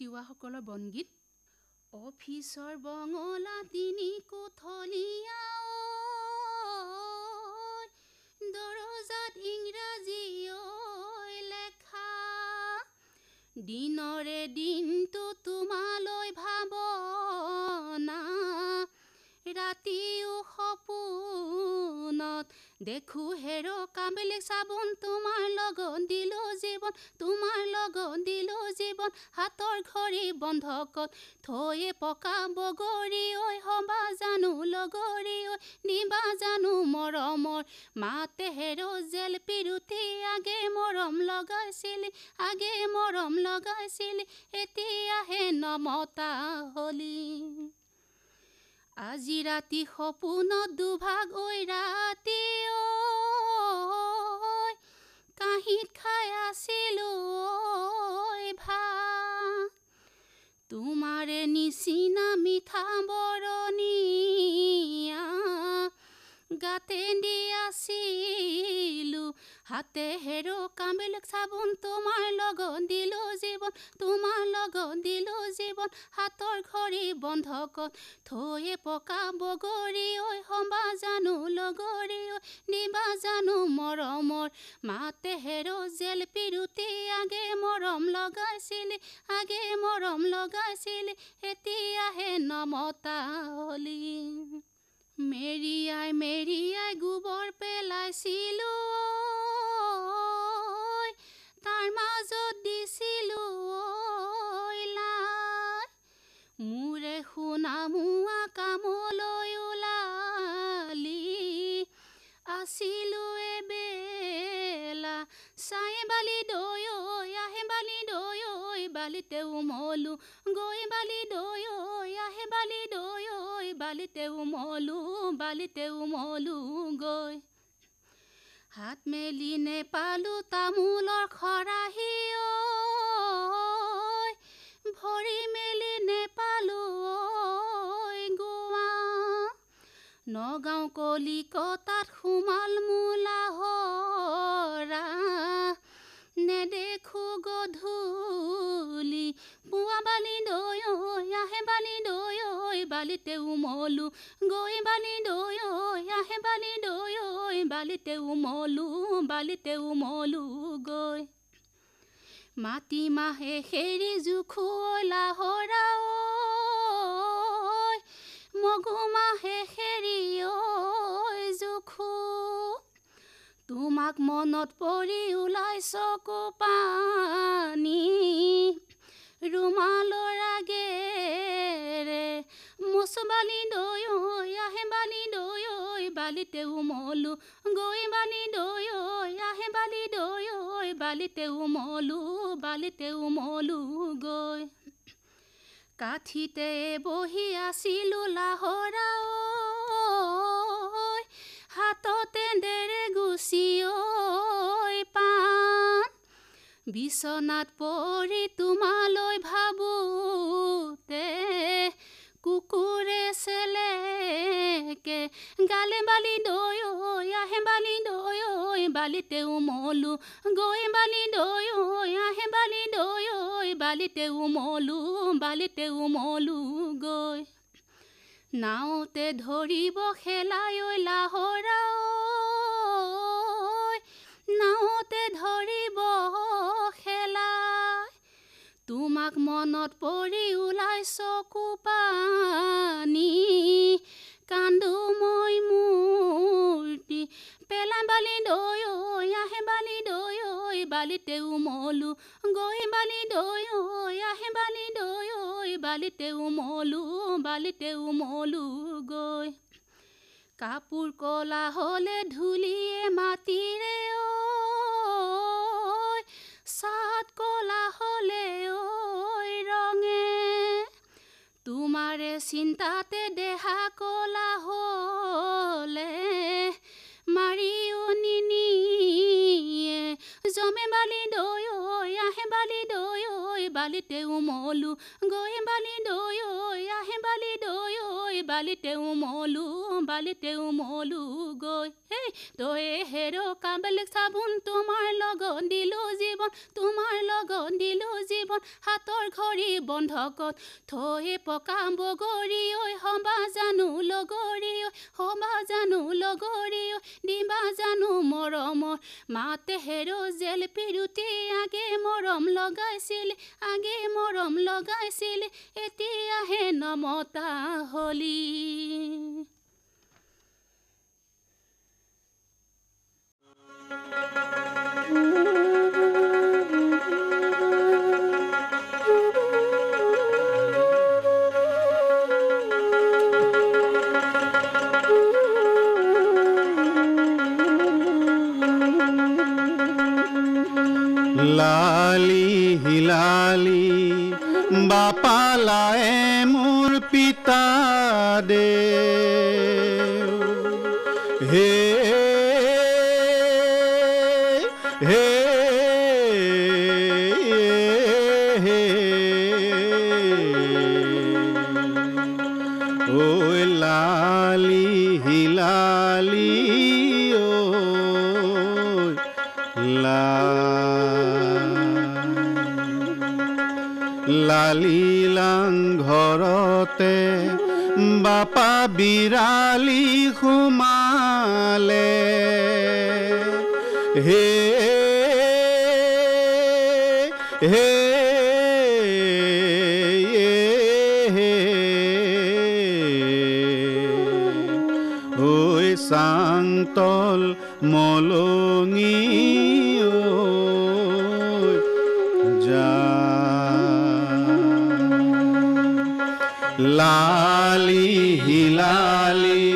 তিৱাসকলৰ বনগীত। অফিচৰ বঙলা তিনি কোঠলীয়া দেখো হেৰ কামেলি চাবোন তোমাৰ লগত দিলো জীৱন তোমাৰ লগত দিলো জীৱন হাতৰ ঘড়ী বন্ধকত থৈয়ে পকা বগৰী ঐ হবা জানো লগৰী ঐ নিবা জানো মৰমৰ মাতে হেৰ জেল পিৰুতি আগে মৰম লগাইছিলি আগে মৰম লগাইছিলি এতিয়াহে নমতা হলি। আজি ৰাতি সপোনত দুভাগ ঐ ৰাতি কাঁহীত হাতে হেৰো কামিলক চাবোন তোমাৰ লগত দিলো জীৱন তোমাৰ লগত দিলো জীৱন হাতৰ ঘড়ী বন্ধকত থৈয়ে পকা বগৰী ঐ সম্বা জানো লগৰী ঐ নিবা জানো মৰমৰ মাতে হেৰো জেল পিৰুতি আগে মৰম লগাইছিলি আগে মৰম লগাইছিলি এতিয়াহে নমতা হলি মেৰিয়াই মেৰিয়াই গোবৰ পেলাইছিলো তাৰ মাজত দিছিলো মোৰে শুনা মোৱা কামলৈ ওলালি আছিলো এবেলা। চাই বালি দৈ আহে বালি দৈ বালিতে উমলো গৈ বালি দৈ আহে বালি দৈ বালিতে উমলো বালিতে উমলো গৈ। হাত মেলি নেপালো তামোলৰ খৰাহী ভৰি মেলি নেপালো গোৱা। নগাঁও কলিকতাত সোমাল মোলা নেদেখো বালি দৈ আহে বালি দৈ বালিতে উমলো গৈ বালি দৈ আহে বালি দৈ বালিতে উমলো বালিতে উমলো গৈ মাটি মাহে সেৰি জোখলা হৰা মগু মাহে সেৰি জোখো তোমাক মনত পৰি ওলাই চকু পানী ৰুমালৰ আগেৰে মুচবালি দৈ আহে বালি দৈ বালিতে উমলো গৈ বালি দৈ আহে বালি দৈ বালিতে উমলো বালিতে উমলো গৈ কাঠিতে বহি আছিলো লাহৰা হাততে ডেৰে গুচি পান বিচনাত পৰি তোমালৈ ভাবোতে কুকুৰে চেলেকে গালে বালি দৈ আহে বালি দৈ বালিতে উমলো গৈ বালি দৈ আহে বালি দৈ বালিতে উমলো বালিতে উমলো গৈ। নাওতে ধৰিব খেলাই লাহৰা নাওতে ধৰিব তোমাক মনত পৰি ওলাই চকু পানী কান্দো মই মূৰ্তি। পেলা বালি দৈ আহে বালি দৈ বালিতে উমলো গৈ বালি দৈ আহে বালি দৈ বালিতে উমলো বালিতে উমলো গৈ। কাপোৰ কলা হলে ধূলিয়ে মাটিৰে চাত কলা হলে ৰঙে। তোমাৰে চিন্তাতে দেহা কলা হলে মাৰিও নিনিয়ে জমে বালি দৈ আহে বালি দৈ বালি বালিতে উমলো গৈ বালি দৈ ঐ আহে বালি দৈ ঐ বালিতে উমলো বালিতে উমলো গৈ হেই তই হেৰ কাবেলেক চাবোন তোমাৰ লগত দিলো জীৱন তোমাৰ লগত দিলো জীৱন হাতৰ ঘড়ী বন্ধকত থৈ পকা বগৰী ঐ সবা জানো লগৰী ঐ সবা জানো লগৰী ঐ দিবা জানো মৰমৰ মাতে হেৰ জেল পিৰুতি আগে মৰম লগাইছিলে আগে মৰম লগাইছিলে এতিয়াহে নমতা হলি লালি হিলালি বাপালায়ে মোৰ পিতা দে হে হে ঐ লালি হিলালি লালিলাং ঘৰতে বাপা বিৰালি সোমালে হে হে ঐ চাংতল মলঙি लाली लाली।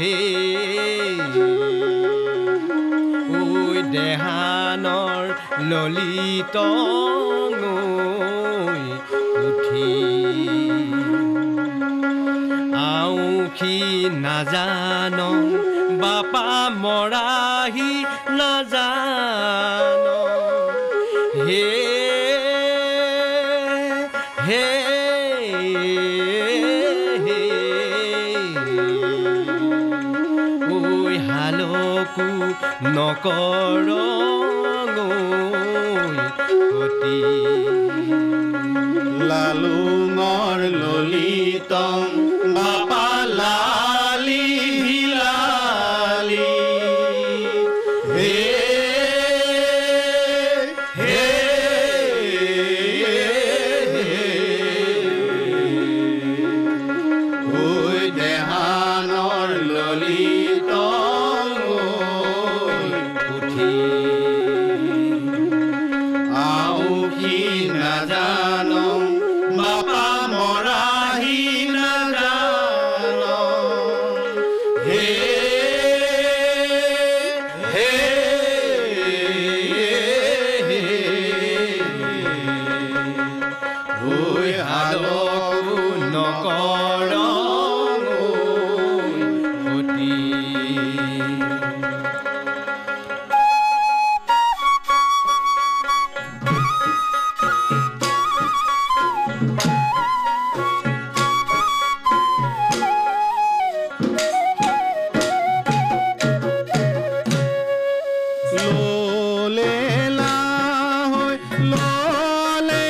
হে ঐ দেহানৰ ললিত উঠি। আউখি নাজান বাপা মৰাহি নাজান। হালকো নকৰ অতি লালুঙৰ ললিতং তুই হালো নকৰ লোলে লা হয় লোলে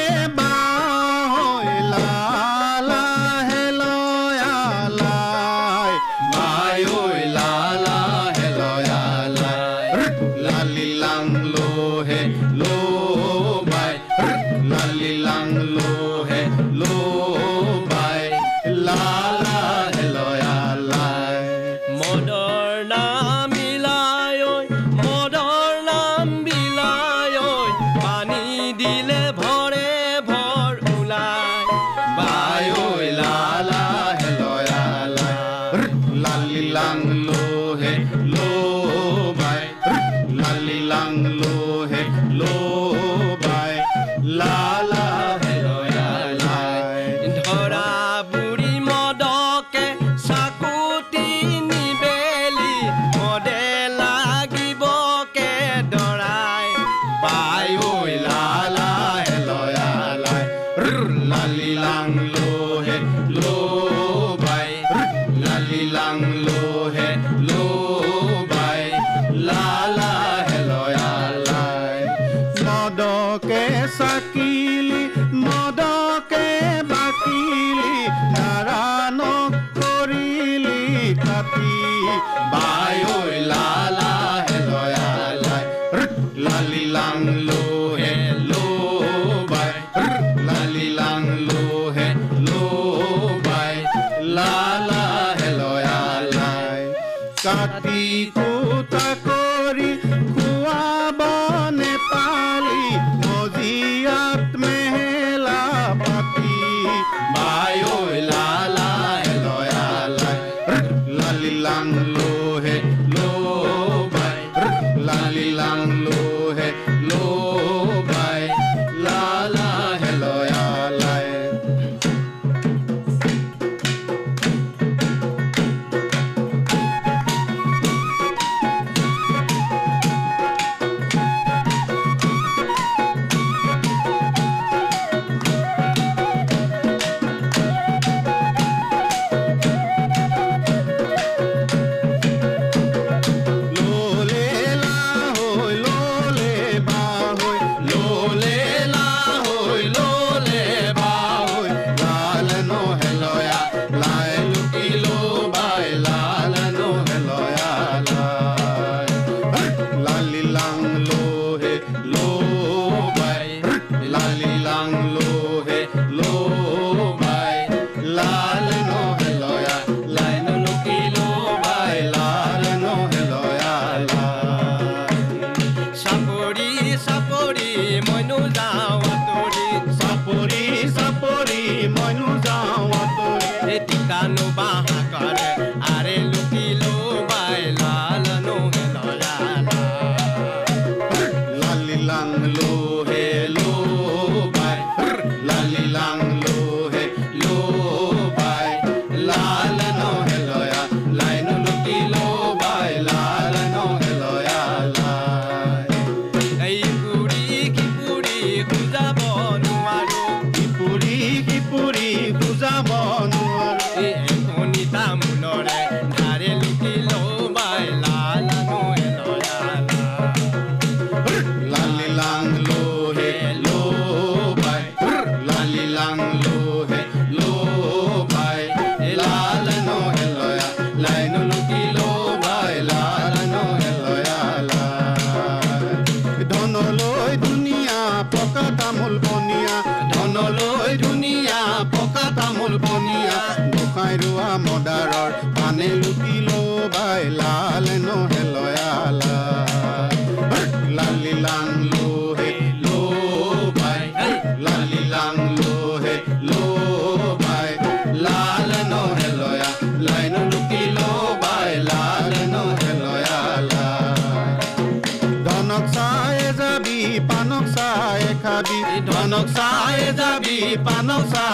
pra não sair.